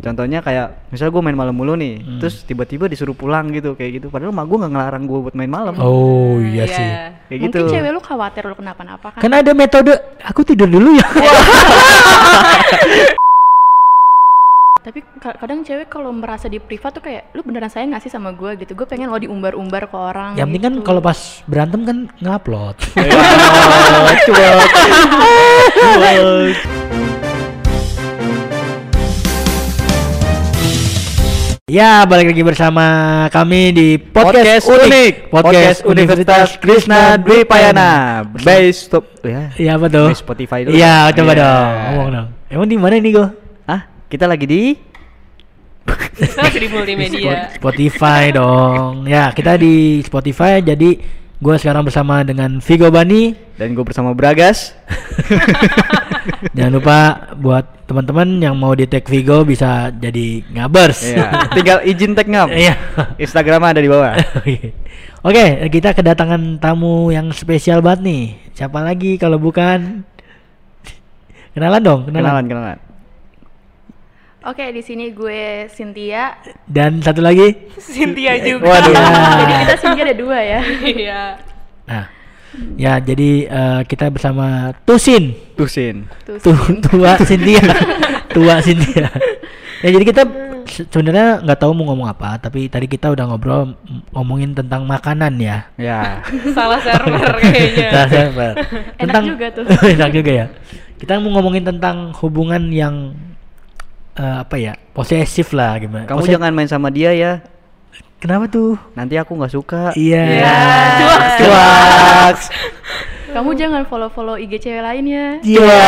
Contohnya kayak misalnya gue main malam mulu nih, Hmm. terus tiba-tiba disuruh pulang gitu kayak gitu. Padahal mah gue nggak ngelarang gue buat main malam. Oh iya sih. Kayak Mungkin gitu. cewek lu khawatir lu kenapa-napa kan? Kan ada metode aku tidur dulu ya. Tapi ka- kadang cewek kalau merasa di privat tuh kayak lu beneran sayang gak sih sama gue gitu. Gue pengen lo diumbar-umbar ke orang. Yang penting kan gitu. kalau pas berantem kan ngupload. Ya, balik lagi bersama kami di podcast, Podcast unik, Podcast Universitas Krishna Dwi Payana. Base stop ya. Iya apa tuh? Di Spotify dulu. Iya, coba Iya. dong. Ngomong dong. Emang di mana nih, Go? Ah, kita lagi di di multimedia. Spotify dong. Ya, kita di Spotify jadi gue sekarang bersama dengan Vigo Bani. dan gue bersama Bragas. Jangan lupa buat teman-teman yang mau di tag Vigo bisa jadi ngabers. Iya, tinggal izin tag ngap. Iya. Instagram ada di bawah. Oke, kita kedatangan tamu yang spesial banget nih. Siapa lagi kalau bukan kenalan dong, kenalan. Kenalan, kenalan. Oke, di sini gue Cynthia. Dan satu lagi. Cynthia juga. Waduh. Jadi kita Cynthia ada dua ya. Iya. Nah, ya jadi eh, kita bersama Tusin. Tusin. Tuh. Tu, tua Cynthia. tua Cynthia. Ya jadi kita se- sebenarnya nggak tahu mau ngomong apa, tapi tadi kita udah ngobrol ngomongin tentang makanan ya. Ya. Salah server kayaknya. Nah, server. Enak juga tuh. enak juga ya. Kita mau ngomongin tentang hubungan yang eh, apa ya? Posesif lah gimana. Kamu Pose- jangan main sama dia ya. Kenapa tuh? Nanti aku nggak suka. Iya. Iya. Cuaks. Cuaks. Kamu jangan follow-follow IG cewek lain ya. Iya.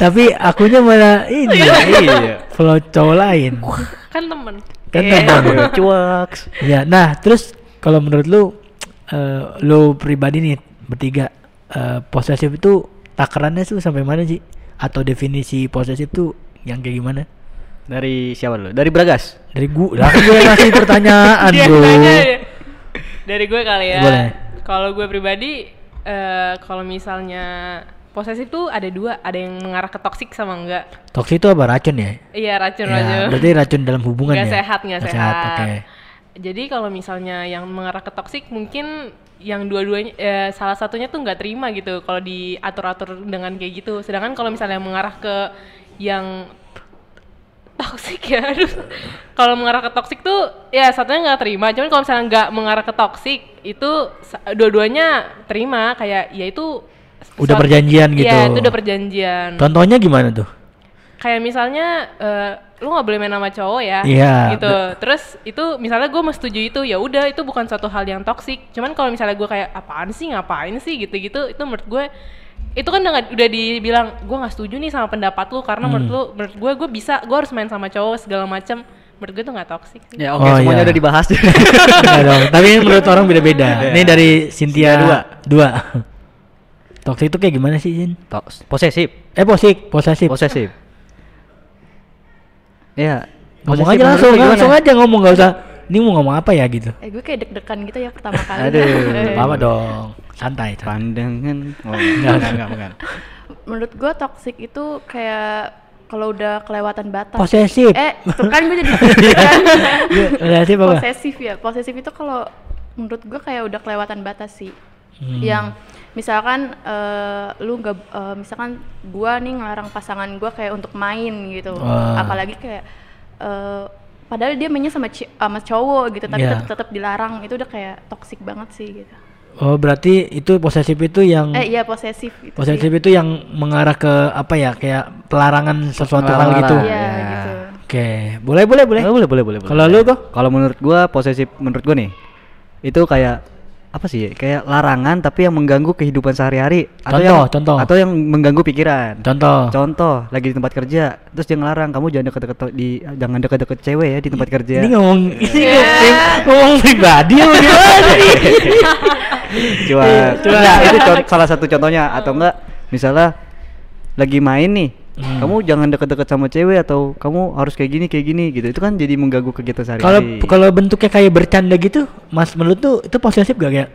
Tapi akunya malah ini. Iya. Follow cowok lain. Kan temen. Kan Iya. teman. Cuaks. Ya, nah terus kalau menurut lu, eh, lu pribadi nih bertiga eh, posesif itu takarannya tuh sampai mana sih? Atau definisi posesif tuh yang kayak gimana? Dari siapa dulu? Dari Bragas. Dari gua, lah kan gue ngasih pertanyaan Dia bro. ya. Dari gue kali ya. Boleh. Kalau gue pribadi, eh kalau misalnya posesif tuh ada dua, ada yang mengarah ke toksik sama enggak. Toksik itu apa racun ya? Iya racun Ya, racun. berarti racun dalam hubungan Nggak ya? sehat, nggak Nggak sehat. Oke. Jadi kalau misalnya yang mengarah ke toksik mungkin yang dua-duanya eh, salah satunya tuh nggak terima gitu kalau diatur-atur dengan kayak gitu. Sedangkan kalau misalnya mengarah ke yang toksik ya, aduh. Kalau mengarah ke toksik tuh ya satunya nggak terima. Cuman kalau misalnya nggak mengarah ke toksik itu dua-duanya terima kayak ya itu Udah perjanjian gitu. Iya, itu udah perjanjian Contohnya gimana tuh? kayak misalnya eh, lu nggak boleh main sama cowok ya Iya, gitu terus itu misalnya gue setuju itu ya udah itu bukan suatu hal yang toksik cuman kalau misalnya gue kayak apaan sih ngapain sih gitu gitu itu menurut gue itu kan udah, udah dibilang gue nggak setuju nih sama pendapat lu karena menurut Hmm. lu menurut gue gue bisa gue harus main sama cowok segala macam menurut gue itu nggak toksik Ya oke Oh, semuanya iya. udah dibahas. Nggak dong. Tapi menurut orang beda-beda. Iya. Ini dari Cynthia dua. Dua. Toksik itu kayak gimana sih, Jin? Tos- Posesif. Eh, posik, posesif. Posesif. Iya. Ngomong aja menurut langsung, langsung aja ngomong nggak usah. Ini mau ngomong apa ya gitu. Eh gue kayak deg-degan gitu ya pertama kali. Aduh. Eh. Apa dong? Santai. Pandangan. Oh, Enggak, enggak, enggak. Menurut gue toxic itu kayak kalau udah kelewatan batas. Posesif. Eh, tuh kan gue jadi deg-degan. Posesif apa? posesif ya posesif itu kalau menurut gue kayak udah kelewatan batas sih Hmm. yang misalkan eh, lu nggak eh, misalkan gua nih ngelarang pasangan gua kayak untuk main gitu Wah. apalagi kayak eh, padahal dia mainnya sama ci- sama cowok gitu tapi Iya. tetap tetap dilarang itu udah kayak toksik banget sih gitu Oh, berarti itu posesif itu yang eh iya posesif gitu posesif sih. itu yang mengarah ke apa ya? Kayak pelarangan sesuatu hal gitu. iya Ya. gitu Oke, boleh boleh boleh. Oh, boleh, boleh, boleh, boleh. Kalau lu kok? Kalau menurut gua posesif menurut gua nih itu kayak apa sih? Kayak larangan tapi yang mengganggu kehidupan sehari-hari atau Contoh, yang contoh. atau yang mengganggu pikiran. Contoh. Contoh, lagi di tempat kerja, terus dia ngelarang kamu jangan deket-deket di jangan deket-deket cewek ya di tempat kerja. Ini ngomong ini ngomong, ngomong pribadi apa gimana nih? Cuma, itu salah satu contohnya atau enggak misalnya lagi main nih, Hmm. kamu jangan deket-deket sama cewek atau kamu harus kayak gini kayak gini gitu. Itu kan jadi mengganggu kegiatan Kalau sehari-hari. kalau bentuknya kayak bercanda gitu, Mas menurut tuh itu posesif gak kayak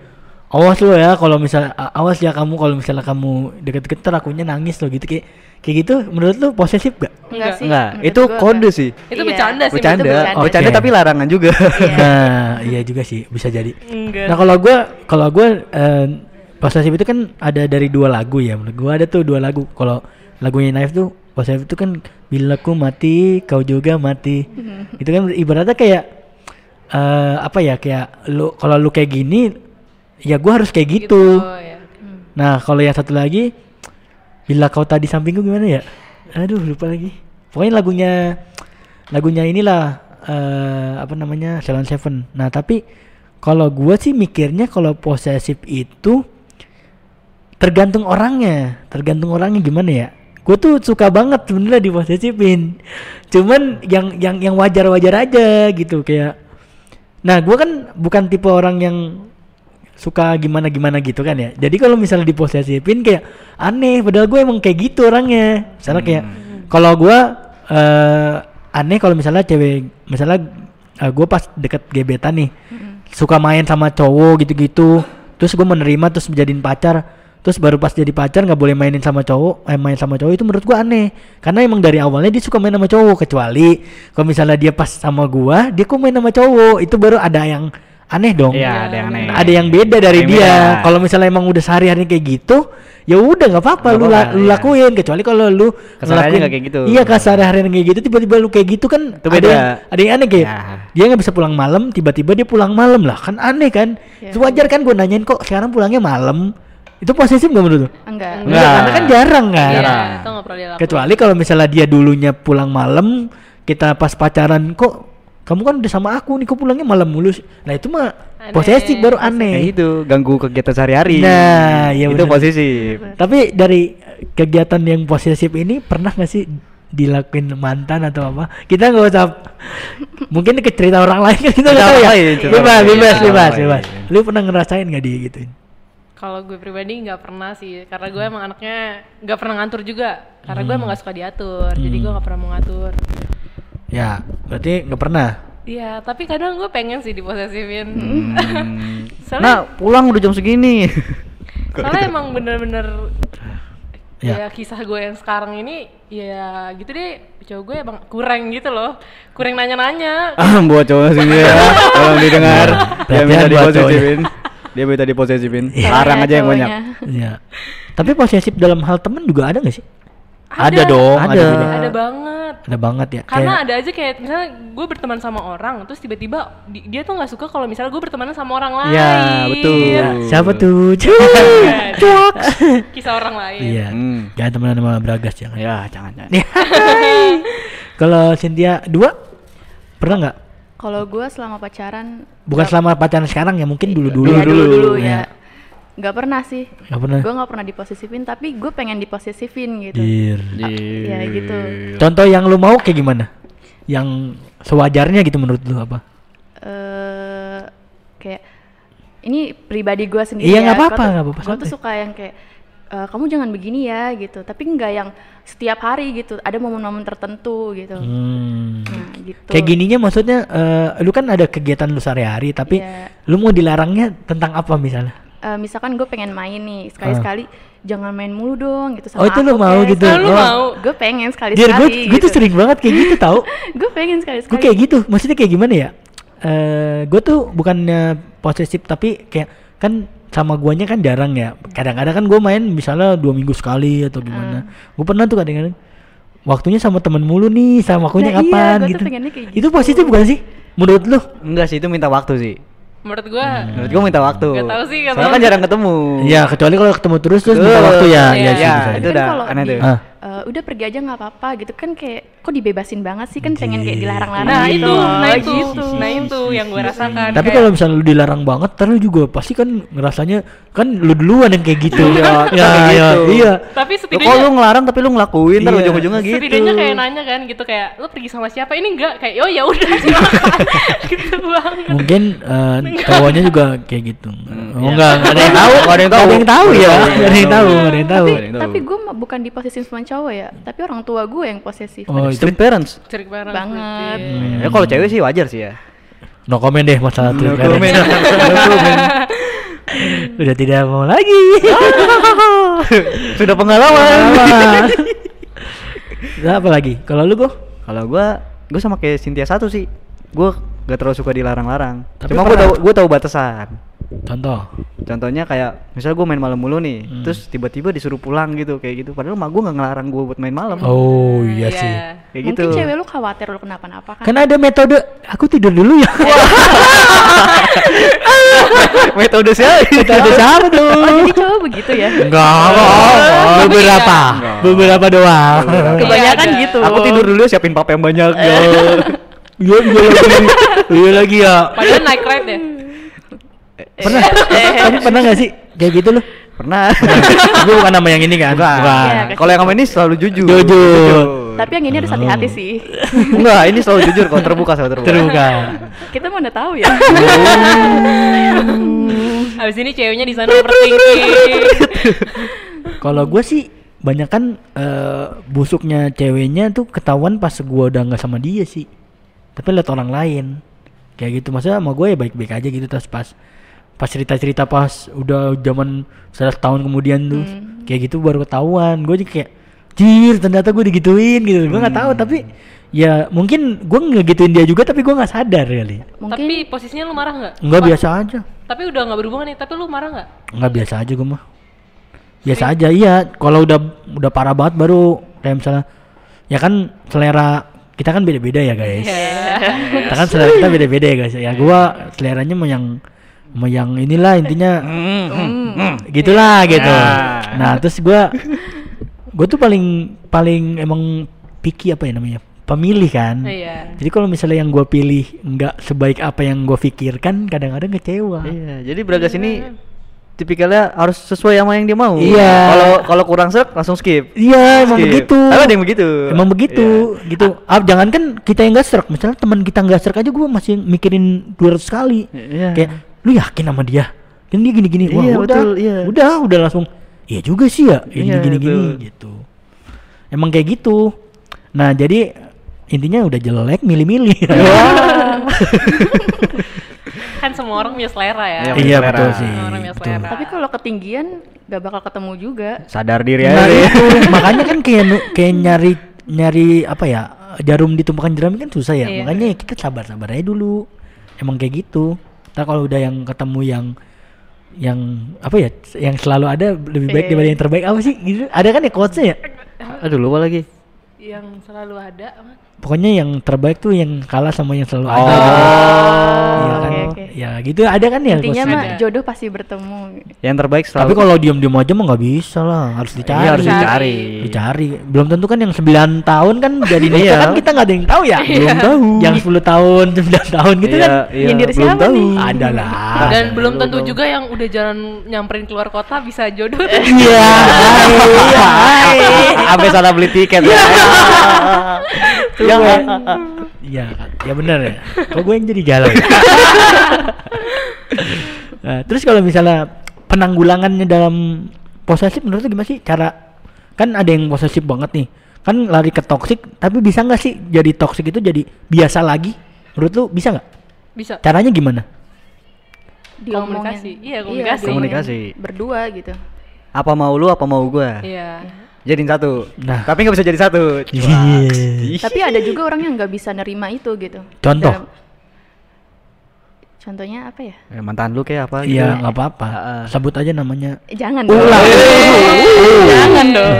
awas lo ya kalau misalnya a- awas ya kamu kalau misalnya kamu deket-deket ntar akunya nangis lo gitu kayak kayak gitu menurut lu posesif gak? Enggak sih. Enggak, itu kode enggak. sih. Itu Iya. bercanda sih. Bercanda, bercanda. bercanda Oke. tapi larangan juga. Iya. Nah, iya juga sih bisa jadi. Enggak. Nah kalau gua kalau gua eh, posesif itu kan ada dari dua lagu ya. Menurut gua ada tuh dua lagu. Kalau lagunya Naif tuh posesif itu kan bila ku mati kau juga mati. Mhm. itu kan ibaratnya kayak eh apa ya kayak lu kalau lu kayak gini ya gua harus kayak gitu. ya. Nah kalau yang satu lagi bila kau tadi sampingku gimana ya? Aduh lupa lagi. Pokoknya lagunya lagunya inilah eh apa namanya Salon Seven. Nah tapi kalau gua sih mikirnya kalau posesif itu tergantung orangnya, tergantung orangnya gimana ya. Gue tuh suka banget sebenarnya diposesifin. Cuman yang yang yang wajar-wajar aja gitu kayak. Nah gua kan bukan tipe orang yang suka gimana gimana gitu kan ya. Jadi kalau misalnya diposesifin kayak aneh. Padahal gue emang kayak gitu orangnya. Misalnya kayak kalau gue eh aneh kalau misalnya cewek, misalnya eh, gue pas deket gebetan nih, suka main sama cowok gitu-gitu. Terus gue menerima terus menjadiin pacar. Terus baru pas jadi pacar nggak boleh mainin sama cowok, eh, main sama cowok itu menurut gua aneh. Karena emang dari awalnya dia suka main sama cowok kecuali kalau misalnya dia pas sama gua, dia kok main sama cowok, itu baru ada yang aneh dong. Iya, ada yang aneh. Ada yang beda dari Yang dia. Kalau misalnya emang udah sehari-hari kayak gitu, ya udah nggak apa-apa lu, la- lu iya. lakuin kecuali kalau lu ngelakuin- kayak gitu. Iya, keseharian kayak gitu tiba-tiba lu kayak gitu kan Itu ada yang, ada yang aneh kayak Ya. dia nggak bisa pulang malam, tiba-tiba dia pulang malam lah. Kan aneh kan? Itu wajar kan gue nanyain kok sekarang pulangnya malam. Itu posesif nggak menurut lu? Enggak. Enggak. Karena kan jarang kan. Iya, Jarang. itu nggak pernah dilakukan. Kecuali kalau misalnya dia dulunya pulang malam, kita pas pacaran kok kamu kan udah sama aku nih kok pulangnya malam mulu sih?" Nah itu mah Aneh. posesif baru aneh. itu ganggu kegiatan sehari-hari. Nah, iya itu bener. posesif. Tapi dari kegiatan yang posesif ini pernah gak sih dilakuin mantan atau apa? Kita nggak usah mungkin ke cerita orang lain kan kita nggak tahu ya. Bebas, bebas, bebas, bebas. Lu pernah ngerasain nggak di gituin? Kalau gue pribadi nggak pernah sih, karena gue emang anaknya nggak pernah ngantur juga. Karena gue emang nggak suka diatur, jadi gue nggak pernah mau ngatur. Ya, berarti nggak pernah. Iya, tapi kadang gue pengen sih diposesifin. Hmm. Soalnya, Nah, pulang udah jam segini. soalnya emang bener-bener Ya. ya. kisah gue yang sekarang ini ya gitu deh cowok gue emang kurang gitu loh kurang nanya-nanya ah, buat cowok sini ya. Tolong didengar. Dia Perhatian minta diposesifin. Dia minta diposesifin. Larang aja yang banyak. Iya. Tapi posesif dalam hal temen juga ada nggak sih? Ada. dong, Ada. juga. ada banget Ada banget ya. karena Kayak- ada aja kayak misalnya gue berteman sama orang terus tiba-tiba di- dia tuh nggak suka kalau misalnya gue berteman sama orang lain Ya, betul. Iya, siapa tuh? Cuak. kisah orang lain Iya. Hmm. Jangan temenan sama Bragas jangan. Ya, jangan jangan. Kalau Cynthia dua pernah nggak? Kalau gue selama pacaran Bukan selama pacaran sekarang ya, mungkin dulu dulu. Iya, dulu dulu Iya. ya. Nggak pernah sih. Nggak pernah. Gue nggak pernah diposesifin, tapi gue pengen diposesifin gitu. Bir. Ya gitu. Contoh yang lu mau kayak gimana? Yang sewajarnya gitu menurut lu apa? eh kayak ini pribadi gue sendiri Iya, ya. nggak apa-apa, nggak apa-apa, Gue tuh suka yang kayak eh, kamu jangan begini ya gitu. Tapi nggak yang setiap hari gitu. Ada momen-momen tertentu gitu. Hmm. Nah gitu. Kayak gininya maksudnya eh, lu kan ada kegiatan lu sehari-hari tapi Iya. lu mau dilarangnya tentang apa misalnya? Eh, misalkan gue pengen main nih sekali-sekali jangan main mulu dong gitu sama Oh, itu lu mau gitu? Ah, lu Oh. mau Gue pengen sekali-sekali. gue gue tuh sering banget kayak gitu tau gue pengen sekali-sekali. gue kayak gitu maksudnya kayak gimana ya eh gue tuh bukannya posesif tapi kayak kan sama guanya kan jarang ya kadang-kadang kan gue main misalnya dua minggu sekali atau gimana gue pernah tuh kadang-kadang waktunya sama temen mulu nih sama waktunya Nah, iya, kapan gua tuh gitu kayak itu gitu. positif bukan sih menurut lu Enggak sih, itu minta waktu sih. menurut gue Hmm. Menurut gua minta waktu. Nggak tahu sih, nggak Soalnya tahu. kan jarang ketemu. ya kecuali kalau ketemu terus terus minta waktu ya Iya, ya sih iya, bisa. itu udah aneh tuh. Ah. Eh, udah pergi aja nggak apa-apa gitu kan kayak kok dibebasin banget sih kan pengen kayak dilarang-larang nah gitu itu nah itu gitu. nah itu yang gue rasakan Tapi kalau misalnya lu dilarang banget, terus juga pasti kan ngerasanya kan lu duluan yang kayak gitu. Iya, ya, iya, gitu. iya. tapi kok setidaknya lu ngelarang tapi lu ngelakuin ntar Iya. ujung-ujungnya gitu. setidaknya kayak nanya kan gitu kayak lu pergi sama siapa ini enggak kayak oh ya udah gitu banget Mungkin eh, cowoknya juga kayak gitu. Hmm, oh iya. enggak, ada yang tahu. Ada yang tahu. Ada yang tahu ya. Ada yang tahu, ada yang tahu. tapi gue bukan diposesif sama cowok ya tapi orang tua gue yang posesif Oh, Street parents. cerik banget Banget. berarti. Ya kalau cewek sih wajar sih ya. no comment deh masalah No itu. comment. Udah tidak mau lagi. Sudah pengalaman. Nah, apa lagi? Kalau lu gua Kalau gua gua sama kayak Cynthia satu sih. Gua gak terlalu suka dilarang-larang. Tapi Cuma gua pernah- tahu gua tahu batasan. Contoh. Contohnya kayak misalnya gue main malam mulu nih, Hmm. terus tiba-tiba disuruh pulang gitu kayak gitu. Padahal mak gue nggak ngelarang gue buat main malam. Oh iya sih. Kayak Mungkin gitu. cewek lu khawatir lu kenapa-napa kan? Kan ada metode aku tidur dulu ya. Metode siapa? metode siapa tuh? Oh jadi cowok begitu ya? Enggak, beberapa, Enggak. beberapa doang. Kebanyakan Iya, gitu. Aku tidur dulu ya, siapin pap yang banyak. ya. Iya, iya lagi, iya lagi ya. Padahal naik ride ya. Pernah, tapi pernah gak sih kayak gitu loh? Pernah. Gue bukan nama yang ini kan? Bukan. Iya, Kalau yang sama ini selalu jujur. Jujur. Tapi yang ini harus hati-hati sih. Enggak, ini selalu jujur kalau terbuka selalu terbuka. Terbuka. Kita mau udah tahu ya. Habis ini ceweknya di sana overthinking. Kalau gue sih banyak kan eh, busuknya ceweknya tuh ketahuan pas gua udah nggak sama dia sih. Tapi lihat orang lain. Kayak gitu maksudnya sama gue ya baik-baik aja gitu terus pas pas cerita-cerita pas udah zaman 11 tahun kemudian tuh kayak gitu baru ketahuan. Gue jadi kayak Jir, ternyata gue digituin gitu. Gue nggak tahu tapi ya mungkin gue ngegituin dia juga tapi gue nggak sadar kali. Mungkin Tapi posisinya lu marah nggak? Enggak Pas- biasa aja. Tapi udah nggak berhubungan nih. Tapi lu marah nggak? Enggak biasa aja gue mah. Biasa aja iya. Kalau udah udah parah banget baru kayak misalnya ya kan selera kita kan beda-beda ya guys. Kita kan selera kita beda-beda ya guys. Ya gua seleranya mau yang yang inilah intinya gitulah gitu. Nah. Nah, terus gua gua tuh paling paling emang picky apa ya namanya? Pemilih kan. Iya. Jadi kalau misalnya yang gua pilih nggak sebaik apa yang gua pikirkan, kadang-kadang kecewa. Iya, jadi Bragas ini tipikalnya harus sesuai sama yang dia mau. Iya. Kalau kalau kurang serk langsung skip. Iya, emang Skip. begitu. Tapi ada yang begitu. Emang begitu, Iya. gitu. Ah, jangan kan kita yang gak serk, misalnya teman kita nggak serk aja gue masih mikirin 200 kali. Iya. Kayak lu yakin sama dia? Kan dia gini-gini. Wah, Iya, udah, betul, iya. udah, udah langsung. Iya juga sih ya, ini Iya, gini-gini gitu. Emang kayak gitu. Nah, jadi intinya udah jelek milih-milih. Kan semua orang punya selera ya. Iya, iya selera. betul sih. Orang yang betul. selera. tapi kalau ketinggian gak bakal ketemu juga. Sadar diri Nah, aja. itu makanya kan kayak kayak nyari nyari apa ya jarum di tumpukan jerami kan susah ya Iya. makanya kita sabar-sabar aja dulu emang kayak gitu ntar kalau udah yang ketemu yang yang apa ya yang selalu ada lebih baik Iya. daripada yang terbaik apa sih gitu ada kan ya quotesnya ya Aduh lupa lagi. Yang selalu ada. Pokoknya yang terbaik tuh yang kalah sama yang selalu ada Oh. Iya kan oke. ya gitu ada kan ya Intinya mah jodoh pasti bertemu. Yang terbaik selalu. tapi kalau diam-diam aja mah nggak bisa lah harus dicari Iya, harus Dicari. dicari. dicari belum tentu kan yang 9 tahun kan jadi nikah Iya. kan kita nggak ada yang tahu ya belum tahu yang 10 tahun 9 tahun gitu Iya, kan iya, Nyindir belum siapa tahu. nih? ada lah Dan belum tentu juga yang udah jalan nyamperin keluar kota bisa jodoh. iya iya Sampai salah beli tiket. ya. ya iya ya benar ya kok gue yang jadi galau? Nah, terus kalau misalnya penanggulangannya dalam posesif menurut lu gimana sih cara kan ada yang posesif banget nih kan lari ke toksik tapi bisa nggak sih jadi toksik itu jadi biasa lagi menurut lu bisa nggak Bisa. caranya gimana. Komunikasi. Iya, komunikasi. diomongin Komunikasi. Berdua gitu. Apa mau lu, apa mau gua? Iya. Jadiin satu. Nah. Tapi nggak bisa jadi satu. Iya. Tapi ada juga orang yang nggak bisa nerima itu gitu. Contoh? Dalam- Contohnya apa ya? Eh, mantan lu kayak apa? gitu? Iya nggak apa-apa Heeh. sebut aja namanya Eh, jangan Ulah. dong. Jangan dong.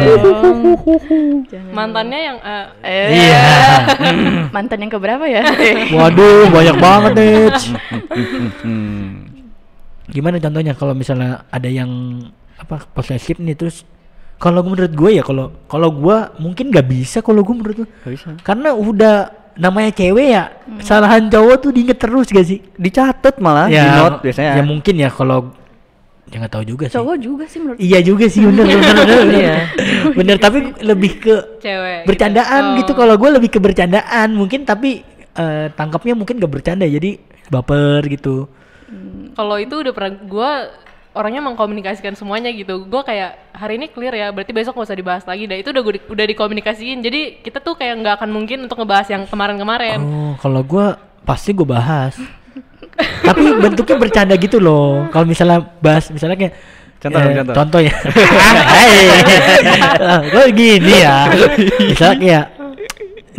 Jangan Mantannya yang eh, dong. Eh, Iya. mantan yang keberapa ya? waduh banyak banget nih gimana contohnya kalau misalnya ada yang apa posesif nih terus kalau menurut gue ya kalau kalau gue mungkin nggak bisa kalau gue menurut gue bisa. karena udah namanya cewek ya kesalahan cowok tuh diinget terus gak sih Dicatat malah di note biasanya. ya mungkin ya kalau ya nggak tahu juga sih Cowok juga sih menurut iya juga sih bener bener bener, bener. Iya. bener tapi lebih ke cewek. bercandaan gitu, Oh. kalau gue lebih ke bercandaan mungkin tapi eh, tangkapnya mungkin gak bercanda jadi baper gitu Kalau itu udah pernah gue orangnya mengkomunikasikan semuanya gitu. Gue kayak hari ini clear ya, berarti besok gak usah dibahas lagi. Dan itu udah gue udah dikomunikasiin. Jadi kita tuh kayak nggak akan mungkin untuk ngebahas yang kemarin-kemarin. Oh, kalau gua pasti gue bahas. Tapi bentuknya bercanda gitu loh. Kalau misalnya bahas, misalnya kayak Contoh Eh, contoh. Contoh ya. Gue gini ya. Misalnya kayak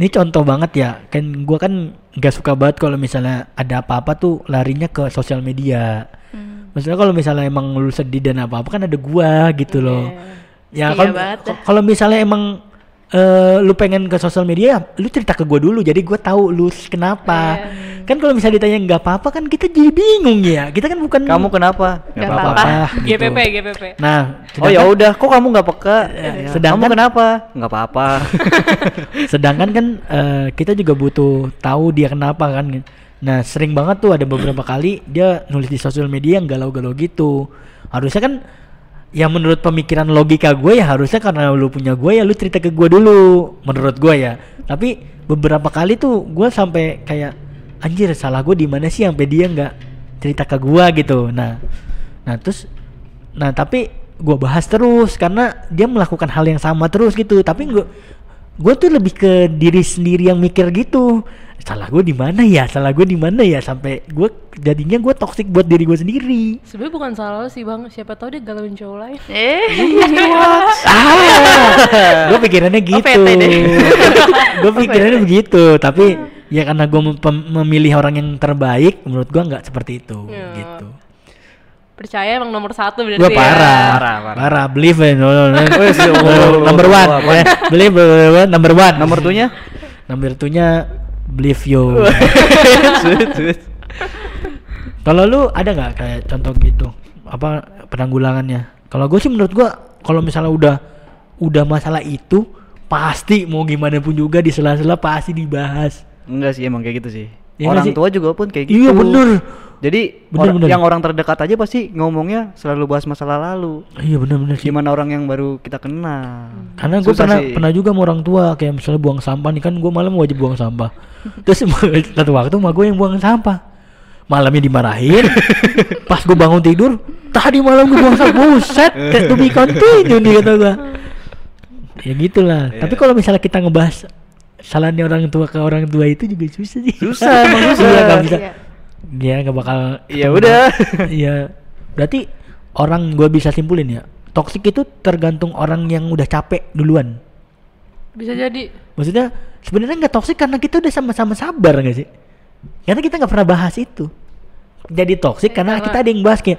ini contoh banget ya. Kan gua kan nggak suka banget kalau misalnya ada apa-apa tuh larinya ke sosial media. Hmm. Maksudnya kalau misalnya emang lu sedih dan apa-apa kan ada gua gitu loh. Ya kalau kalau misalnya emang eh, lu pengen ke sosial media, lu cerita ke gua dulu. Jadi gua tahu lu kenapa. Iya. Kan kalau misalnya ditanya nggak apa-apa kan kita jadi bingung ya. Kita kan bukan Kamu kenapa? Nggak apa-apa. gitu. GPP GPP Nah, Oh ya udah, kok kamu nggak peka? Ya, sedangkan- kamu kenapa? Nggak apa-apa. Sedangkan kan eh, kita juga butuh tahu dia kenapa kan. Nah sering banget tuh ada beberapa kali dia nulis di sosial media yang galau-galau gitu. Harusnya kan ya menurut pemikiran logika gue ya harusnya karena lu punya gue ya lu cerita ke gue dulu menurut gue ya. Tapi beberapa kali tuh gue sampai kayak anjir salah gue di mana sih sampai dia nggak cerita ke gue gitu. Nah, nah terus Nah tapi gue bahas terus karena dia melakukan hal yang sama terus gitu. Tapi gue gue tuh lebih ke diri sendiri yang mikir gitu. Salah gue di mana ya? Salah gue di mana ya? Sampai gue jadinya gue toksik buat diri gue sendiri. sebenarnya bukan salah lo sih bang siapa tahu dia galauin cowok lain Eh, ah, gue pikirannya gitu. Gue pikirannya begitu. Tapi ya karena gue memilih orang yang terbaik, menurut gue nggak seperti itu. Ya. Gitu. Percaya emang nomor satu berarti Gue ya. parah, Parah, parah. parah, believe in, no, no, oh, number oh, one, oh, eh, believe uh, number one, Nomor tuhnya? Nomor tuhnya believe you. Kalau lu ada nggak kayak contoh gitu? Apa penanggulangannya? Kalau gue sih menurut gua kalau misalnya udah udah masalah itu pasti mau gimana pun juga di sela-sela pasti dibahas. Enggak sih emang kayak gitu sih. Iya orang sih? tua juga pun kayak gitu. Iya bener. Jadi Bener, orang- bener. yang orang terdekat aja pasti ngomongnya selalu bahas masalah lalu. Iya bener-bener sih. Gimana orang yang baru kita kenal. Karena gue pernah sih. pernah juga sama orang tua kayak misalnya buang sampah nih kan gue malam wajib buang sampah. Terus satu waktu mah gue yang buang sampah. Malamnya dimarahin. Pas gue bangun tidur, tadi malam gue buang sampah. Buset, to be continue nih kata gue. Ya gitulah. Iya. Tapi kalau misalnya kita ngebahas salahnya orang tua ke orang tua itu juga susah sih. Susah, emang susah. Iya, nggak bisa. Iya. Dia nggak bakal. Ya udah. Iya. Berarti orang gue bisa simpulin ya. Toksik itu tergantung orang yang udah capek duluan. bisa jadi Maksudnya sebenarnya nggak toksik karena kita udah sama-sama sabar nggak sih? Karena kita nggak pernah bahas itu. Jadi toksik Ya, karena kita ada yang bahas kayak,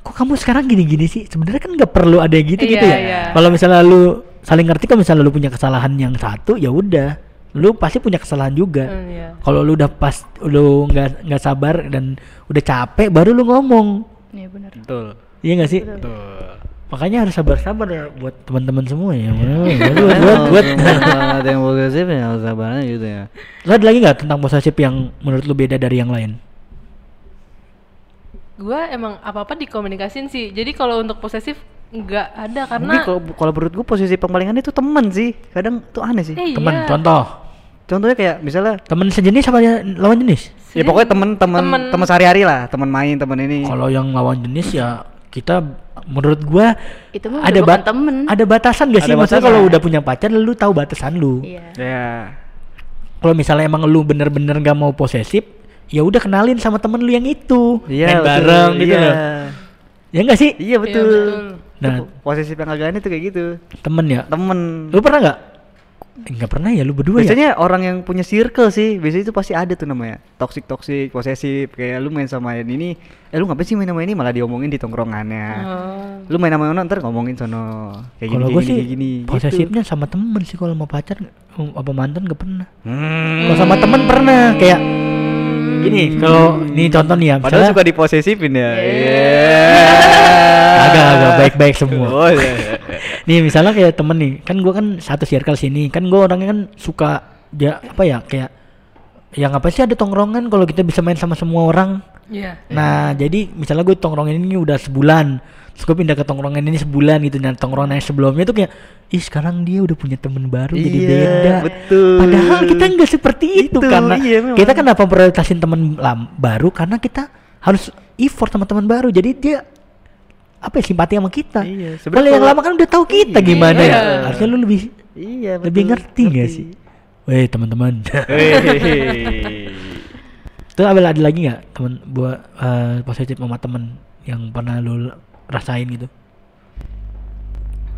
kok kamu sekarang gini-gini sih? Sebenarnya kan nggak perlu ada yang gitu gitu Iya, ya. iya. Kalau misalnya lu saling ngerti kalau misalnya lu punya kesalahan yang satu, ya udah, lu pasti punya kesalahan juga. Hmm, iya. Kalau lu udah pas lu nggak nggak sabar dan udah capek, baru lu ngomong. Iya benar. Betul. Iya nggak sih? Betul. Makanya harus sabar-sabar ya buat teman-teman semua ya. buat buat buat. buat. ada yang posesif ya sabarnya gitu ya. Lu ada lagi nggak tentang posesif yang menurut lu beda dari yang lain? gue emang apa apa dikomunikasin sih jadi kalau untuk posesif nggak ada karena kalau kalau menurut gue posisi paling itu teman sih. Kadang tuh aneh sih. eh, Temen, iya. contoh. Contohnya kayak misalnya Temen sejenis apa ya- lawan jenis? ya pokoknya teman Temen- teman sehari-hari lah, teman main, teman ini. Kalau yang lawan jenis ya kita menurut gua Itu mah ada bat- temen. ada batasan gak sih? Ada Maksudnya kalau udah punya pacar lu tahu batasan lu. Iya. Ya. Kalau misalnya emang lu bener-bener gak mau posesif, ya udah kenalin sama temen lu yang itu. Iya, Main betul. bareng gitu Iya. loh. Ya enggak sih? Iya betul. betul. Nah, posesif yang agak aneh tuh kayak gitu. temen ya. Temen. Lu pernah nggak? Enggak pernah ya lu berdua ya? Biasanya orang yang punya circle sih, biasanya itu pasti ada tuh namanya toxic toxic, posesif. Kayak lu main sama yang ini, eh lu ngapain sih main sama ini malah diomongin di tongkrongannya. Oh. Lu main sama yang ntar ngomongin sono kayak gini Kalau kayak gue gini, sih gini. gitu. posesifnya sama temen sih kalau mau pacar um, apa mantan gak pernah. Hmm. Kalau sama temen pernah kayak gini kalau ini contoh nih ya Padahal suka diposesifin ya. agak agak baik-baik semua. Oh iya. iya. nih misalnya kayak temen nih kan gua kan satu circle sini kan gua orangnya kan suka ya apa ya kayak yang apa sih ada tongkrongan kalau kita bisa main sama semua orang Iya. nah jadi misalnya gue tongkrongan ini udah sebulan terus gue pindah ke tongkrongan ini sebulan gitu dan tongkrongan yang sebelumnya tuh kayak ih sekarang dia udah punya temen baru jadi Iya, beda betul. padahal kita nggak seperti itu, Itu, karena iya, memang. kita kenapa prioritasin teman lam baru karena kita harus effort sama teman baru jadi dia apa ya simpati sama kita Iya, kalau sebenarnya yang lama kan udah tahu kita Iya. gimana ya Iya. harusnya lu lebih Iya, lebih betul, ngerti nggak sih Weh teman-teman. Terus ada, ada lagi nggak teman buat eh, positif sama temen yang pernah lu rasain gitu?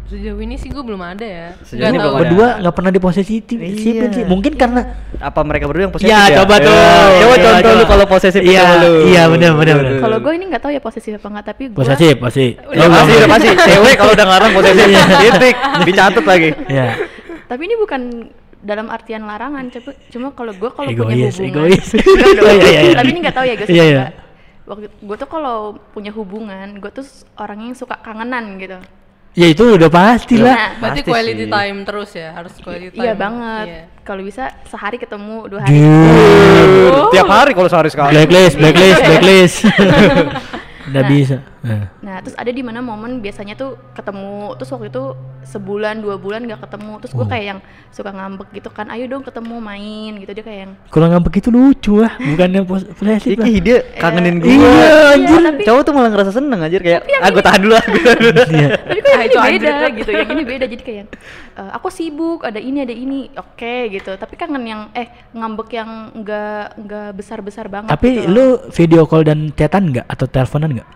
Sejauh ini sih gue belum ada ya. Sejauh Nggak ini belum ada. Berdua nggak pernah diposesifin Iya. sih. Mungkin karena Apa mereka berdua yang posesif Iya, ya? coba tuh. Coba Iya, contoh lu kalau posesif Iya, sama lu. iya, bener, bener, bener. Kalau gue ini nggak tahu ya posesif apa nggak, tapi gue posesif pasti. Ya pasti, udah pasti. Cewek kalau udah ngarang posesif, titik, dicatat lagi. Iya. Tapi ini bukan dalam artian larangan, tapi cuma kalau gue kalau punya hubungan, egois. Oh, iya, iya, iya. tapi ini nggak tahu ya guys. Iya, iya. Waktu gue tuh kalau punya hubungan, gue tuh orangnya yang suka kangenan gitu. Ya itu udah pasti lah. Nah, Berarti Pasti quality sih. time terus ya, harus quality time. Iya banget. Iya. Kalau bisa sehari ketemu dua hari. Dude. Tiap hari kalau sehari sekali. Blacklist, blacklist, blacklist. Udah bisa. Nah. Nah, terus ada di mana momen biasanya tuh ketemu, terus waktu itu sebulan dua bulan gak ketemu, terus gue Oh. kayak yang suka ngambek gitu kan, ayo dong ketemu main gitu dia kayak yang Kalau ngambek itu lucu lah, bukannya pos- posesif lah. Dia kangenin gue. Iya, anjir. tapi- Cowok tuh malah ngerasa seneng anjir kayak, ah gue tahan dulu ah. dulu." Iya. tapi kok yang Ah, ini itu beda gitu yang ini beda jadi kayak yang, "Eh, aku sibuk ada ini ada ini oke gitu tapi kangen yang eh ngambek yang enggak enggak besar besar banget Tapi gitu. lu video call dan chatan nggak atau teleponan nggak?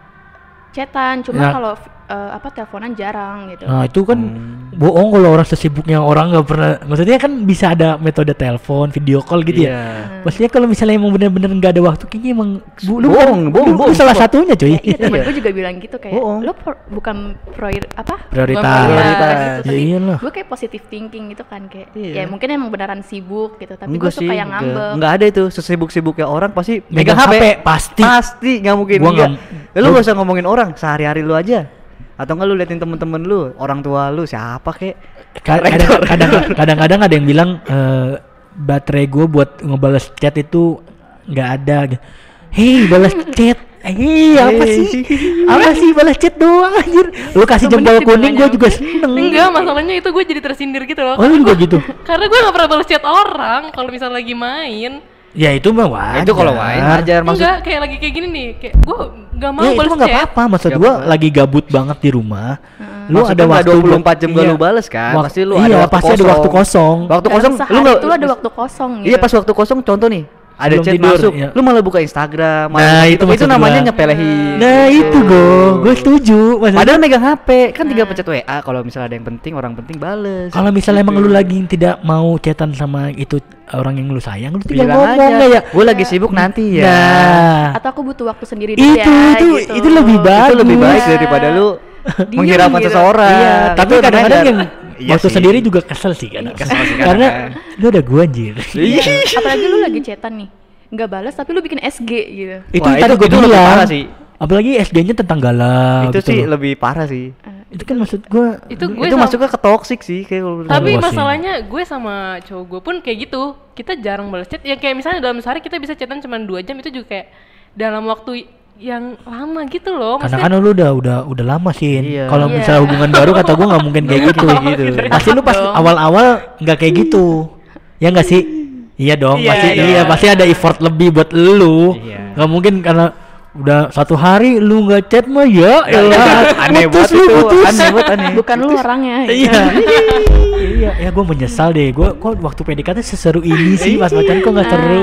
Chatan cuma Nah. kalau eh, apa teleponan jarang gitu Nah itu kan bohong kalau orang sesibuknya orang nggak pernah. Maksudnya kan bisa ada metode telepon, video call gitu ya. Iya. Maksudnya kalau misalnya emang bener-bener nggak ada waktu, kayaknya emang bu, lu, Bohong, lu- bohong, lu bohong, salah bohong. satunya coy. Ya, iya temen gue juga bilang gitu kayak Bohong. lo pro- bukan proir apa Prioritas. Prioritas. gitu. Ya iyalah. gue kayak positive thinking gitu kan kayak Iya. ya mungkin emang beneran sibuk gitu tapi gue suka yang ngambek Enggak ada itu sesibuk-sibuknya orang pasti Megang HP, HP. pasti. Pasti nggak mungkin Gua enggak. nggak- Lu gak usah ngomongin orang, sehari-hari lu aja. Atau enggak lu liatin temen-temen lu, orang tua lu siapa kek? Ka- Rektor. kadang- kadang- Kadang-kadang ada yang bilang eh, baterai gue buat ngebales chat itu nggak ada. Hei balas chat. Hei apa sih? Apa sih balas chat doang anjir? Lu kasih jempol kuning gue juga seneng. Enggak, masalahnya itu gue jadi tersindir gitu loh. Oh lu juga gitu? Karena gue gak pernah balas chat orang kalau misalnya lagi main. Ya itu mah wajar. Itu kalau main ajar maksud. Enggak, kayak lagi kayak gini nih. Kayak gue gak mau Ya itu balas mah chat. apa-apa. Maksud apa-apa. lagi gabut banget di rumah. Lu Maksudnya ada waktu 24 buat- jam iya. lu bales kan? Wak- Pasti lu iya, ada waktu pasti ada waktu kosong. Waktu Dalam kosong sehari lu itu lo ada waktu kosong gitu Iya pas waktu kosong contoh nih ada chat tidur, masuk, iya. lu malah buka Instagram, malah Nah, gitu. itu itu namanya gua. nyepelehin. Nah itu go, gue setuju. Maksudnya- Padahal megang HP kan Nah. tinggal pencet WA kalau misalnya ada yang penting orang penting bales. Kalau misalnya emang Gitu. lu lagi tidak mau chatan sama itu orang yang lu sayang, lu tinggal bilang ngomong aja, kayak gue lagi sibuk nanti ya. Nah, atau aku butuh waktu sendiri dulu itu ya itu gitu. itu lebih bagus. itu lebih baik daripada lu menghiraukan gitu. seseorang. Iya, tapi kadang-kadang yang Iya waktu sih. sendiri juga kesel sih kan. Kesel sih Karena kadang-kadang. lu ada gua anjir. Iya. apalagi lu lagi chatan nih nggak balas tapi lu bikin SG gitu itu Wah, tadi itu- gua itu lebih bilang. parah sih. Apalagi SD-nya tentang galau itu gitu sih loh. lebih parah sih. Itu kan maksud gua Itu gue itu masuknya ke toxic sih kayak kalau Tapi masalahnya gue sama cowok gue pun kayak gitu. Kita jarang balas chat. Ya kayak misalnya dalam sehari kita bisa chatan cuma dua jam itu juga kayak dalam waktu yang lama gitu loh. karena kan lu udah udah udah lama sih. Iya. Kalau Iya. misalnya hubungan baru kata gua nggak mungkin kayak gitu. gitu. Pasti lu pas awal-awal nggak kayak gitu. Ya nggak sih? Iya dong, Iya, pasti iya. iya pasti ada effort lebih buat lu. Iya. Nggak mungkin karena udah satu hari lu nggak chat mah ya elah. aneh putus banget lu putus. aneh banget aneh. bukan lu orangnya Iya. iya, ya gue menyesal deh. Gue kok waktu PDKT seseru ini sih pas pacaran kok nggak seru.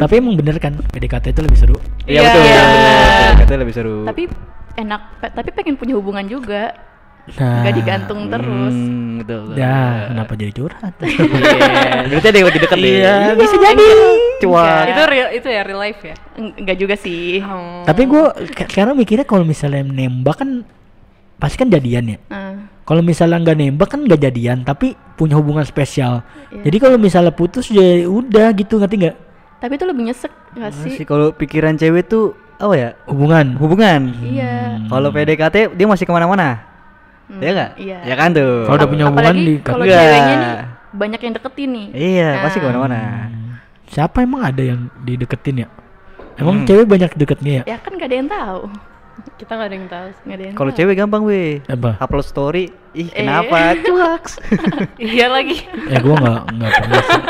Tapi emang bener kan PDKT itu lebih seru. Iya Iya. betul. Iya. betul. Katanya lebih seru. tapi enak pe- tapi pengen punya hubungan juga Nah, nggak digantung terus Hmm, betul. betul. Ya, kenapa jadi curhat? Iya, berarti ada yang lagi deket deh. Iya, bisa jadi. Cuak. itu real itu ya real life ya. Enggak juga sih Oh. Tapi gue sekarang mikirnya kalau misalnya nembak kan pasti kan jadian ya. Nah, Kalau misalnya nggak nembak kan nggak jadian, tapi punya hubungan spesial. Iya. Jadi kalau misalnya putus ya udah gitu ngerti nggak? Tapi itu lebih nyesek nggak sih Masih kalau pikiran cewek tuh apa ya? Hubungan. Hubungan. iya Kalau PDKT dia masih ke mana-mana. Hmm, Ya enggak? iya Ya kan tuh. Kalau udah punya hubungan di kalau Enggak. ceweknya nih banyak yang deketin nih Iya, pasti Nah. ke mana-mana. Siapa emang ada yang dideketin ya? Emang Hmm. cewek banyak deketnya ya? ya kan gak ada yang tahu kita nggak ada yang tahu. nggak ada yang Kalau cewek gampang weh. Apa? Upload story, ih Eh. kenapa? Cuaks. iya lagi. Ya gue nggak nggak pernah. sih.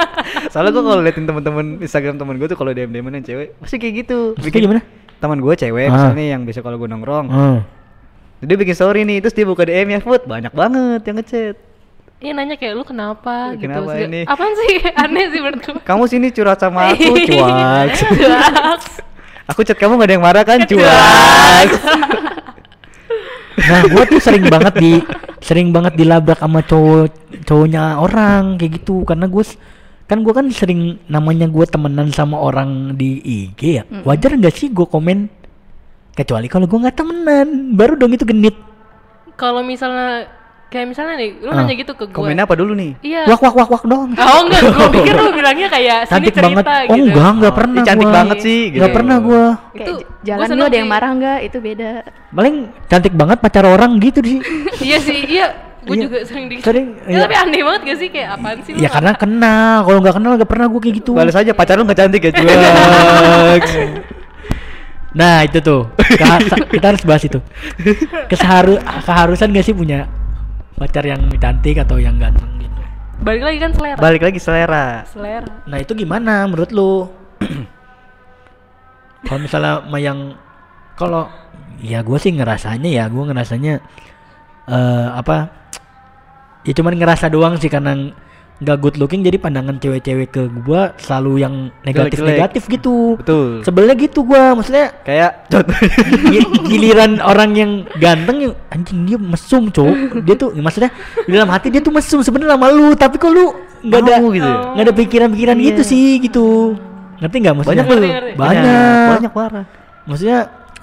Soalnya gua kalau liatin temen-temen Instagram temen gue tuh kalau DM DM yang cewek pasti kayak gitu. Maksudnya gimana? Teman gue cewek Ah. misalnya yang bisa kalau gue nongkrong. Hmm. Dia bikin story nih, terus dia buka DM ya, Food, banyak banget yang ngechat. Iya nanya kayak lu kenapa, gitu. Kenapa ini? Apaan sih? Aneh sih menurut gue. Kamu sini curhat sama aku, cuaks. Cuaks. Aku chat kamu gak ada yang marah kan, cuaks. Nah, gua tuh sering banget di sering banget dilabrak sama cowok cowoknya orang kayak gitu karena gue kan gua kan sering namanya gua temenan sama orang di IG ya. Wajar nggak sih gua komen kecuali kalau gua nggak temenan, baru dong itu genit. Kalau misalnya kayak misalnya nih, lu Ah. nanya gitu ke gue. Komennya apa dulu nih? Iya. Wak wak wak wak dong. Oh enggak, gue pikir lu bilangnya kayak sini Cantik cerita banget. gitu. Oh enggak, enggak Oh, pernah cantik gua. banget sih, gitu. Nggak pernah gua. Kayak Itu jalan lu ada yang marah nggak? Itu beda. Paling cantik banget pacar orang gitu sih. Iya sih, iya. Gue Iya. juga sering di Sering, Ya, iya. tapi aneh banget gak sih kayak apaan sih? Ya karena kenal. Kalau nggak kenal nggak pernah gua kayak gitu. Balas aja pacar lu nggak cantik ya, Jux. Nah itu tuh kita harus bahas itu. Keseharu keharusan gak sih punya pacar yang cantik atau yang ganteng gitu? Balik lagi kan selera. Balik lagi selera. Selera. Nah itu gimana menurut lu? kalau misalnya sama yang kalau ya gue sih ngerasanya ya gue ngerasanya eh apa ya cuman ngerasa doang sih karena nggak good looking jadi pandangan cewek-cewek ke gua selalu yang negatif-negatif gitu Betul. sebelnya gitu gua maksudnya Kayak giliran orang yang ganteng yang anjing dia mesum cowok dia tuh maksudnya di dalam hati dia tuh mesum sebenarnya sama lu tapi kok lu nggak ada gitu ya? nggak ada pikiran-pikiran Iya. gitu sih gitu ngerti nggak maksudnya Banyak banyak Banyak parah. maksudnya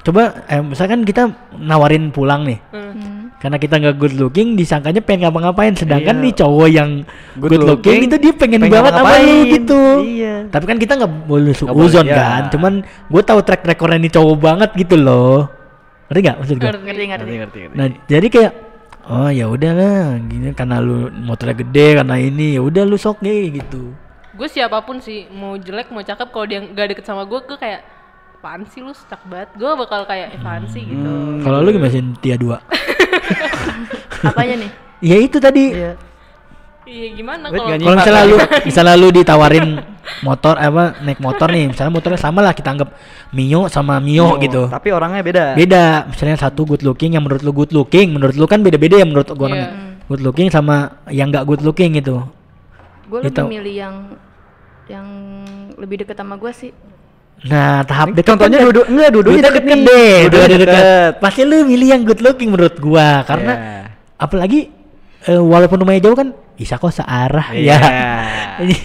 coba eh, misalkan kita nawarin pulang nih Hmm. Hmm. karena kita nggak good looking disangkanya pengen ngapa-ngapain sedangkan Iya. nih cowok yang good, Good looking, looking, itu dia pengen, pengen banget sama lu ngapain. gitu Iya. tapi kan kita nggak boleh suuzon boleh, kan iya. cuman gue tahu track recordnya nih cowok banget gitu loh ngerti nggak maksud gue Ngerti. Ngerti ngerti. Ngerti ngerti. ngerti. nah jadi kayak oh ya udahlah gini karena lu motornya gede karena ini ya udah lu sok nih gitu Gue siapa pun sih, mau jelek mau cakep kalau dia nggak deket sama gue, gue kayak apaan sih lu stuck banget. Gue bakal kayak apaan sih gitu. Hmm. kalau lu gimana sih Tia dua Apanya nih? ya itu tadi Iya. Iya gimana kalau nggak misalnya lu misalnya lu ditawarin motor apa naik motor nih misalnya motornya sama lah kita anggap Mio sama Mio Oh, gitu Tapi orangnya beda. beda misalnya satu good looking yang menurut lu good looking menurut lu kan beda-beda ya menurut gua kan Iya. good looking sama yang gak good looking gitu Gue Gitu. lebih milih yang yang lebih deket sama gue sih. Nah tahap deket contohnya kan dua enggak dua-duanya deket deket deket nih. Dua-duanya dua deket deket. pasti lu milih yang good looking menurut gua karena Iya. apalagi eh, walaupun rumahnya jauh kan bisa kok searah Iya. ya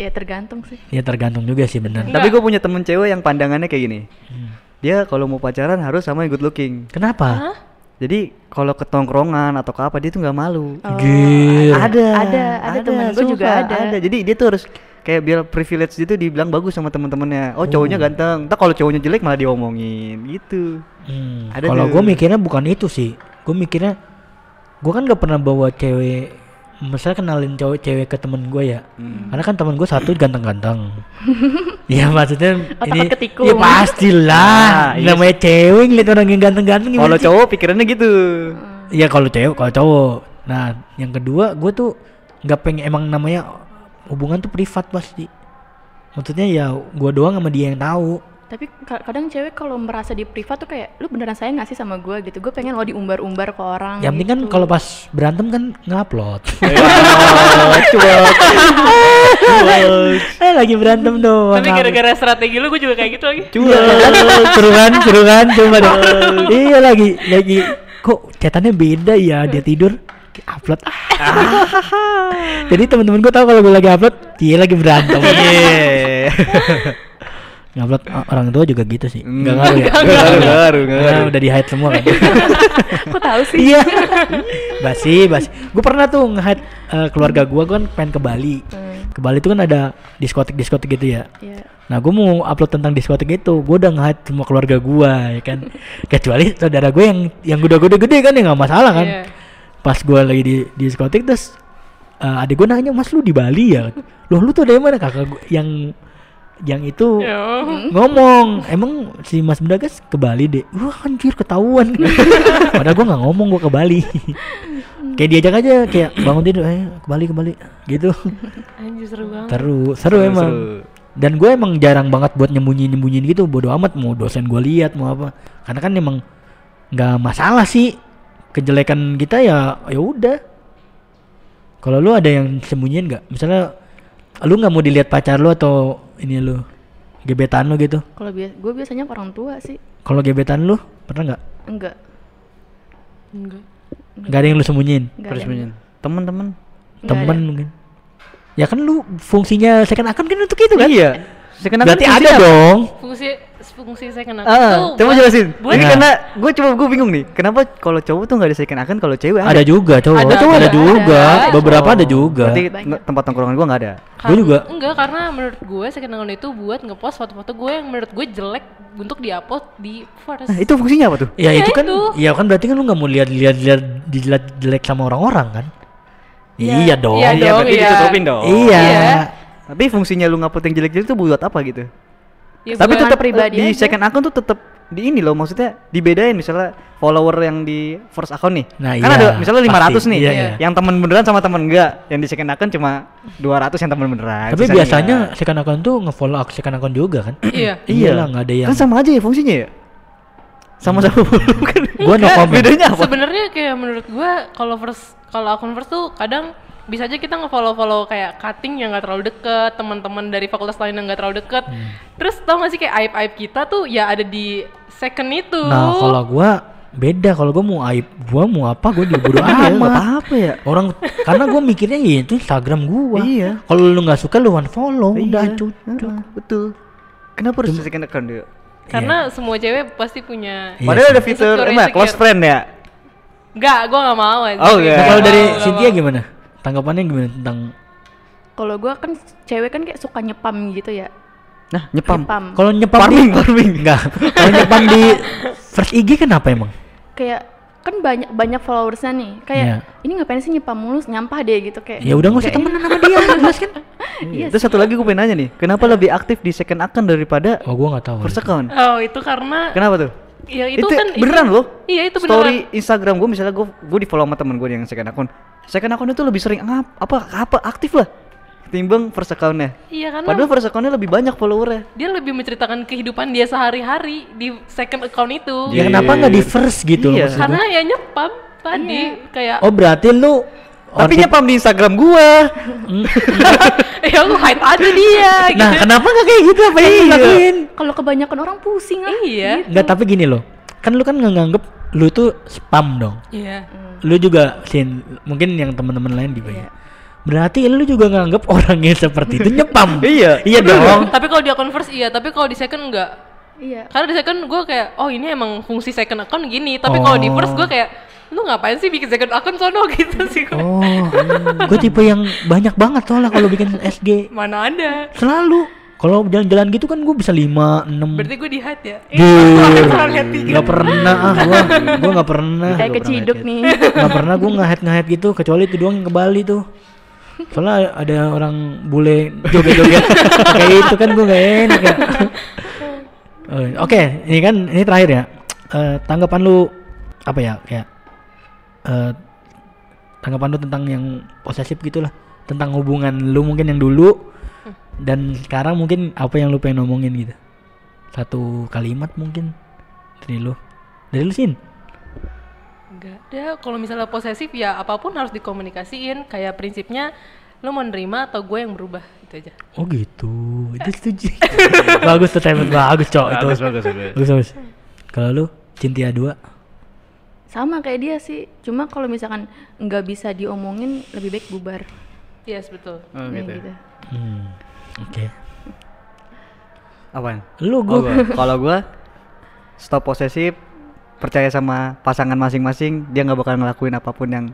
Ya tergantung sih. ya tergantung juga sih Enggak. Tapi gue punya temen cewek yang pandangannya kayak gini. Hmm. Dia kalau mau pacaran harus sama yang good looking. kenapa Hah? Jadi kalau ke tongkrongan atau ke apa dia tuh nggak malu. Oh, Gila. Ada, Ada, ada temen gue juga sumpah, ada. Jadi dia tuh harus kayak biar privilege gitu dibilang bagus sama temen-temennya. Oh cowoknya ganteng. Ntar kalau cowoknya jelek malah diomongin gitu. Hmm, kalau gue mikirnya bukan itu sih. Gue mikirnya, gue kan gak pernah bawa cewek, misalnya kenalin cowok cewek ke temen gue ya. Hmm. Karena kan temen gue satu ganteng-ganteng. ya maksudnya Oh, ini, ketikung. ya pastilah. Ah, iya namanya cewek ngeliat orang yang ganteng-ganteng Kalau cowok pikirannya gitu. Iya kalau cewek, kalau cowok. Nah, yang kedua gue tuh nggak pengen emang namanya hubungan tuh privat pasti. Maksudnya ya gue doang sama dia yang tahu. Tapi ka- kadang cewek kalau merasa di privat tuh kayak lu beneran sayang gak sih sama gue gitu. Gue pengen lo diumbar-umbar ke orang. Yang penting kan gitu. kalau pas berantem kan ngupload. Eh lagi berantem doang. Tapi gara-gara strategi lu gue juga kayak gitu lagi. Iya, seru kan, seru kan, coba deh. iya lagi, lagi. Kok catatannya beda ya dia tidur upload. Jadi teman-teman gue tahu kalau gue lagi upload, dia lagi berantem. Iya. Ngupload o- orang tua juga gitu sih. Hmm. Enggak ngaruh ya. Nggak ngaruh, nggak ngaruh, nggak ngaruh. udah di hide semua kan. Kok tahu sih? iya. basi, basi. Gue pernah tuh nge-hide eh, keluarga gue kan pengen ke Bali. Hmm, Ke Bali tuh kan ada diskotik-diskotik gitu ya. Iya. Nah gue mau upload tentang diskotik itu Gue udah nge semua keluarga gue ya kan Kecuali saudara gue yang yang udah gede-gede kan ya nggak masalah kan Iya. Pas gue lagi di, di diskotik terus eh, Adik gue nanya mas lu di Bali ya? Loh lu tuh dari mana? Kakak gue yang yang itu Ya. ngomong emang si Mas Bragas ke Bali deh wah anjir ketahuan. Padahal gue nggak ngomong gue ke Bali. Kayak diajak aja kayak bangun tidur eh ke Bali ke Bali gitu. Anjir seru banget. seru seru Seru, emang. seru. dan gue emang jarang banget buat nyembunyi nyembunyiin gitu bodo amat mau dosen gue lihat mau apa. Karena kan emang nggak masalah sih kejelekan kita ya ya udah kalau lu ada yang sembunyiin nggak misalnya lu nggak mau dilihat pacar lu atau ini lu gebetan lu gitu Kalau biasa gue biasanya orang tua sih. kalau gebetan lu pernah nggak Enggak. Enggak. Nggak ada yang lu sembunyiin. Nggak temen-temen. Nggak Temen ada. mungkin. Ya kan lu fungsinya second account kan untuk itu kan? Iya. Second account Berarti ada apa? dong. Fungsi fungsi second Ah, account coba buat- jelasin. buat- Ini Nah. karena gue coba gue bingung nih. Kenapa kalau cowok tuh nggak ada second account, kalau cewek ada? Ada juga cowok. Ada, Cowok ada ada, juga. ada. Beberapa ada Oh, juga. Berarti Banyak. tempat tongkrongan gue nggak ada. Gua juga. Enggak, karena menurut gue second account itu buat ngepost foto-foto gue yang menurut gue jelek untuk diupload di first. Nah, itu fungsinya apa tuh? Ya, Ya itu kan itu. ya kan berarti kan lu nggak mau lihat-lihat lihat dijilat jelek sama orang-orang kan? Ya, Iya dong. iya dong, berarti iya. ditutupin dong. Iya. Iya. Tapi fungsinya lu ngupload yang jelek-jelek itu buat apa gitu? Ya, Tapi tetap pribadi di aja. second account tuh tetap di ini loh maksudnya dibedain misalnya follower yang di first account nih. Nah, kan iya, ada misalnya 500 pasti. nih. Iya, iya. Yang teman beneran sama teman enggak. Yang di second account cuma 200 yang teman beneran. Tapi biasanya enggak. second account tuh nge-follow ak- second account juga kan? Iya. Iya lah nggak ada yang. Kan sama aja ya fungsinya ya? Sama-sama kan. Gua no comment. Bedanya apa? Sebenarnya kayak menurut gue kalau first kalau akun first tuh kadang bisa aja kita nge-follow-follow kayak cutting yang gak terlalu deket, teman-teman dari fakultas lain yang gak terlalu deket. Hmm. Terus tau gak sih kayak aib-aib kita tuh ya ada di second itu. Nah kalau gua beda kalau gua mau aib gua mau apa gua juga bodo Iya, amat. apa-apa ya. Orang karena gua mikirnya ya itu Instagram gua. Iya. Kalau lu nggak suka lu unfollow udah Iya, cucuk. heeh, betul. Kenapa harus second account dia? Karena semua cewek pasti punya Iya Padahal ada fitur emang close friend ya. Enggak, gue gak mau aja. Oh, enggak. Nah, kalau dari Cynthia gimana? Tanggapannya gimana tentang Kalau gua kan cewek kan kayak suka nyepam gitu ya. Nah, nyepam. Nyepam. kalau nyepam Farming, di farming. enggak. Kalau nyepam di first IG kenapa emang? Kayak kan banyak banyak followersnya nih. Kayak Iya. ini ngapain sih nyepam mulus nyampah deh gitu kayak. Ya udah nggak usah Nggak temenan sama dia, jelas kan? Iya Terus satu lagi gue pengen nanya nih, kenapa lebih aktif di second account daripada Oh, gua nggak tahu. first account? Oh, itu karena Kenapa tuh? ya itu, itu kan beneran loh. Iya, itu Story beneran. Instagram gue misalnya gue gue di follow sama temen gue yang second account. Second account itu lebih sering ngap, apa apa aktif lah ketimbang first accountnya. Iya, karena Padahal first accountnya lebih banyak followernya. dia lebih menceritakan kehidupan dia sehari-hari di second account itu. Ya kenapa nggak di first gitu loh Iya. gua? Karena ya nyepam tadi kayak Oh berarti lu Tapi nyepam di Instagram gue. ya lu hide aja dia gitu. Nah kenapa nggak kayak gitu apa yang Iya. lakuin? Kalau kebanyakan orang pusing ah. Iya. Nggak tapi gini loh, kan lu kan nggak nganggep lu tuh spam dong. Iya. Lu juga sin mungkin yang teman-teman lain juga Iya. ya. Berarti lu juga nganggep orang yang seperti itu nyepam. Iya. iya dong. Tapi kalau di akun first iya, tapi kalau di second enggak. Iya. Karena di second gue kayak, oh ini emang fungsi second account gini. Tapi kalau di first gue kayak, lu ngapain sih bikin second account sono gitu sih gue. Oh, gue tipe yang banyak banget soalnya kalau bikin SG Mana ada. selalu. Kalau jalan-jalan gitu kan gue bisa 5, 6 Berarti gue di hide ya. Tiga. nggak pernah ah gua gua nggak pernah Kayak keciduk nih. nggak pernah gua nge nge gitu kecuali itu doang yang ke Bali tuh soalnya ada orang bule joget-joget kayak itu kan gua nggak enak ya Eh, oke ini kan ini terakhir ya Eh, tanggapan lu apa ya kayak eh, tanggapan lu tentang yang posesif gitulah tentang hubungan lu mungkin yang dulu dan sekarang mungkin apa yang lu pengen ngomongin gitu satu kalimat mungkin dari lu dari lu sin Enggak ada. Kalau misalnya posesif ya apa pun harus dikomunikasiin. Kayak prinsipnya lu mau nerima atau gue yang berubah itu aja. oh gitu itu setuju bagus tuh statement bagus cok itu Bagus, bagus, bagus. bagus bagus kalau lu Cintia dua Sama kayak dia sih. Cuma kalau misalkan nggak bisa diomongin lebih baik bubar. Yes, betul. Oh, gitu. gitu. hmm. Oke Apaan? lu Oh, gua gua. Kalau gua stop posesif, percaya sama pasangan masing-masing, dia nggak bakal ngelakuin apa pun yang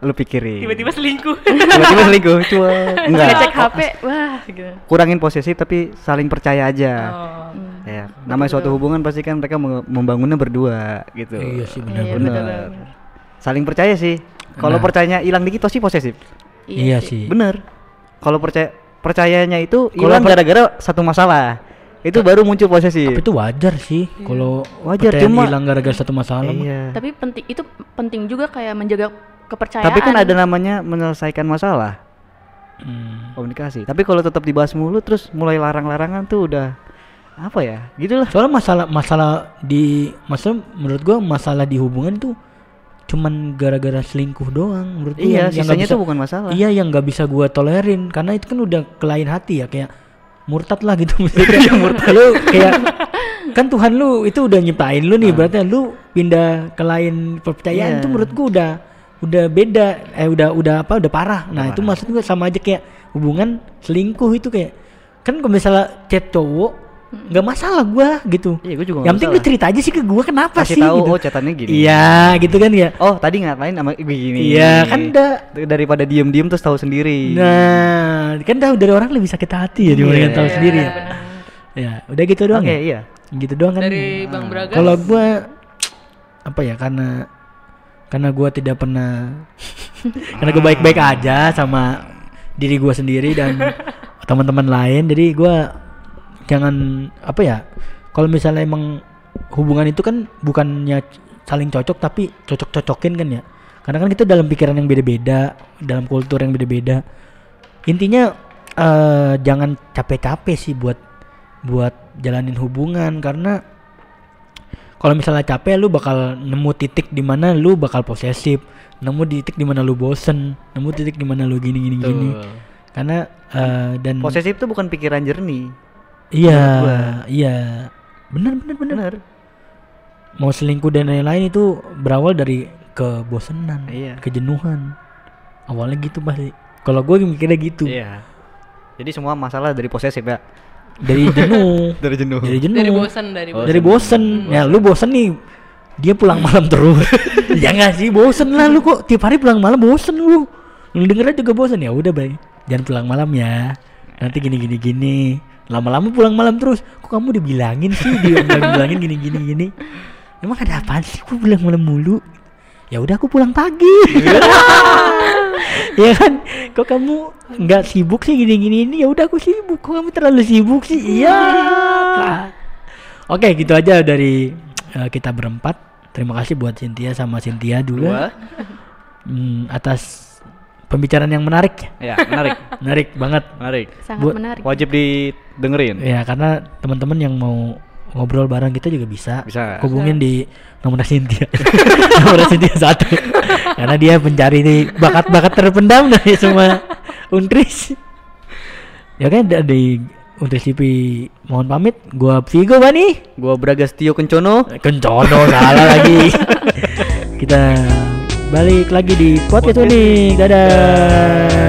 lu pikirin. Tiba-tiba selingkuh. Tiba-tiba selingkuh, cuma enggak. Ngecek HP, wah gitu. Kurangin posesif tapi saling percaya aja. oh. Hmm. Ya, namanya suatu hubungan pasti kan mereka mem- membangunnya berdua gitu. iya sih benar Iya. Saling percaya sih. Kalau Nah. percayanya hilang dikit pasti posesif. iya sih Bener. Kalau percaya percayanya itu Kalau hilang per- gara-gara satu masalah. Itu baru muncul posesif. tapi itu wajar sih kalau Wajar, cuma- hilang gara-gara satu masalah mah. Iya. Tapi penting itu penting juga kayak menjaga kepercayaan. Tapi kan ada namanya menyelesaikan masalah Hmm. komunikasi. Tapi kalau tetap dibahas mulu terus mulai larang-larangan tuh udah apa ya? Gitulah. soalnya masalah masalah di masalah menurut gua masalah di hubungan tuh cuman gara-gara selingkuh doang menurut Iya, yang- sisanya bisa- tuh bukan masalah. Iya yang nggak bisa gua tolerin karena itu kan udah ke lain hati ya kayak murtad lah gitu maksudnya. Iya murtad. Lu kayak kan Tuhan lu itu udah nyiptain lu nih berarti lu pindah ke lain percayaan Iya. itu menurut gua udah udah beda eh udah udah apa udah parah nah itu maksud gua sama aja kayak hubungan selingkuh itu kayak kan kalau misalnya chat cowok nggak masalah gua gitu Iya, gua juga yang penting lu cerita aja sih ke gua kenapa Kasih sih tahu, gitu. oh, chatannya gini. iya gitu kan ya Oh tadi ngapain sama begini? Iya, kan udah. daripada diem-diem terus tahu sendiri. nah kan tahu dari orang lebih sakit hati ya dibandingkan Iya, tahu iya, sendiri ya. ya udah gitu doang Oke, ya iya. gitu doang kan Dari Bang Braga. kalau gua apa ya karena karena gua tidak pernah karena gua baik-baik aja sama diri gua sendiri dan teman-teman lain jadi gua jangan apa ya kalau misalnya emang hubungan itu kan bukannya saling cocok tapi cocok-cocokin kan ya. Karena kan kita dalam pikiran yang beda-beda dalam kultur yang beda-beda. Intinya eh jangan capek-capek sih buat buat jalanin hubungan. Karena kalau misalnya capek lu bakal nemu titik di mana lu bakal posesif. Nemu titik di mana lu bosen. Nemu titik di mana lu gini gini gini. Karena eh, dan Posesif itu bukan pikiran jernih. Iya iya. Benar benar benar. Bener. mau selingkuh dan lain-lain itu berawal dari kebosanan Iya. kejenuhan. Awalnya gitu pasti kalau gue mikirnya gitu. Iya. Jadi semua masalah dari posesif ya. dari jenuh. Dari jenuh. dari jenuh. Dari bosan dari bosan. dari bosen. ya lu bosen nih. Dia pulang malam terus. Ya nggak sih bosen lah lu kok. Tiap hari pulang malam bosen lu. Lu dengernya juga bosen. Ya udah baik jangan pulang malam ya nanti gini gini gini. Lama-lama pulang malam terus. Kok kamu dibilangin sih? Dia bilangin gini gini gini. Emang ada apaan sih? Kok pulang malam mulu. Ya udah aku pulang pagi. Ya kan? Kok kamu nggak sibuk sih gini gini ini ya udah aku sibuk. Kok kamu terlalu sibuk sih? Iya. Oke gitu aja dari eh, kita berempat. Terima kasih buat Cynthia sama Cynthia dulu. Hmm, atas pembicaraan yang menarik Ya, menarik. menarik banget Menarik. Sangat Buat- menarik. Wajib didengerin. ya karena teman-teman yang mau ngobrol bareng kita juga bisa Bisa. hubungin di nomor Cynthia nomor Cynthia satu karena dia pencari nih bakat-bakat terpendam dari semua untris ya kan dari untris TV mohon pamit gua Vigo Bani Gua Bragas Tio Kencono. kencono salah lagi kita balik lagi di podcast unik. Dadah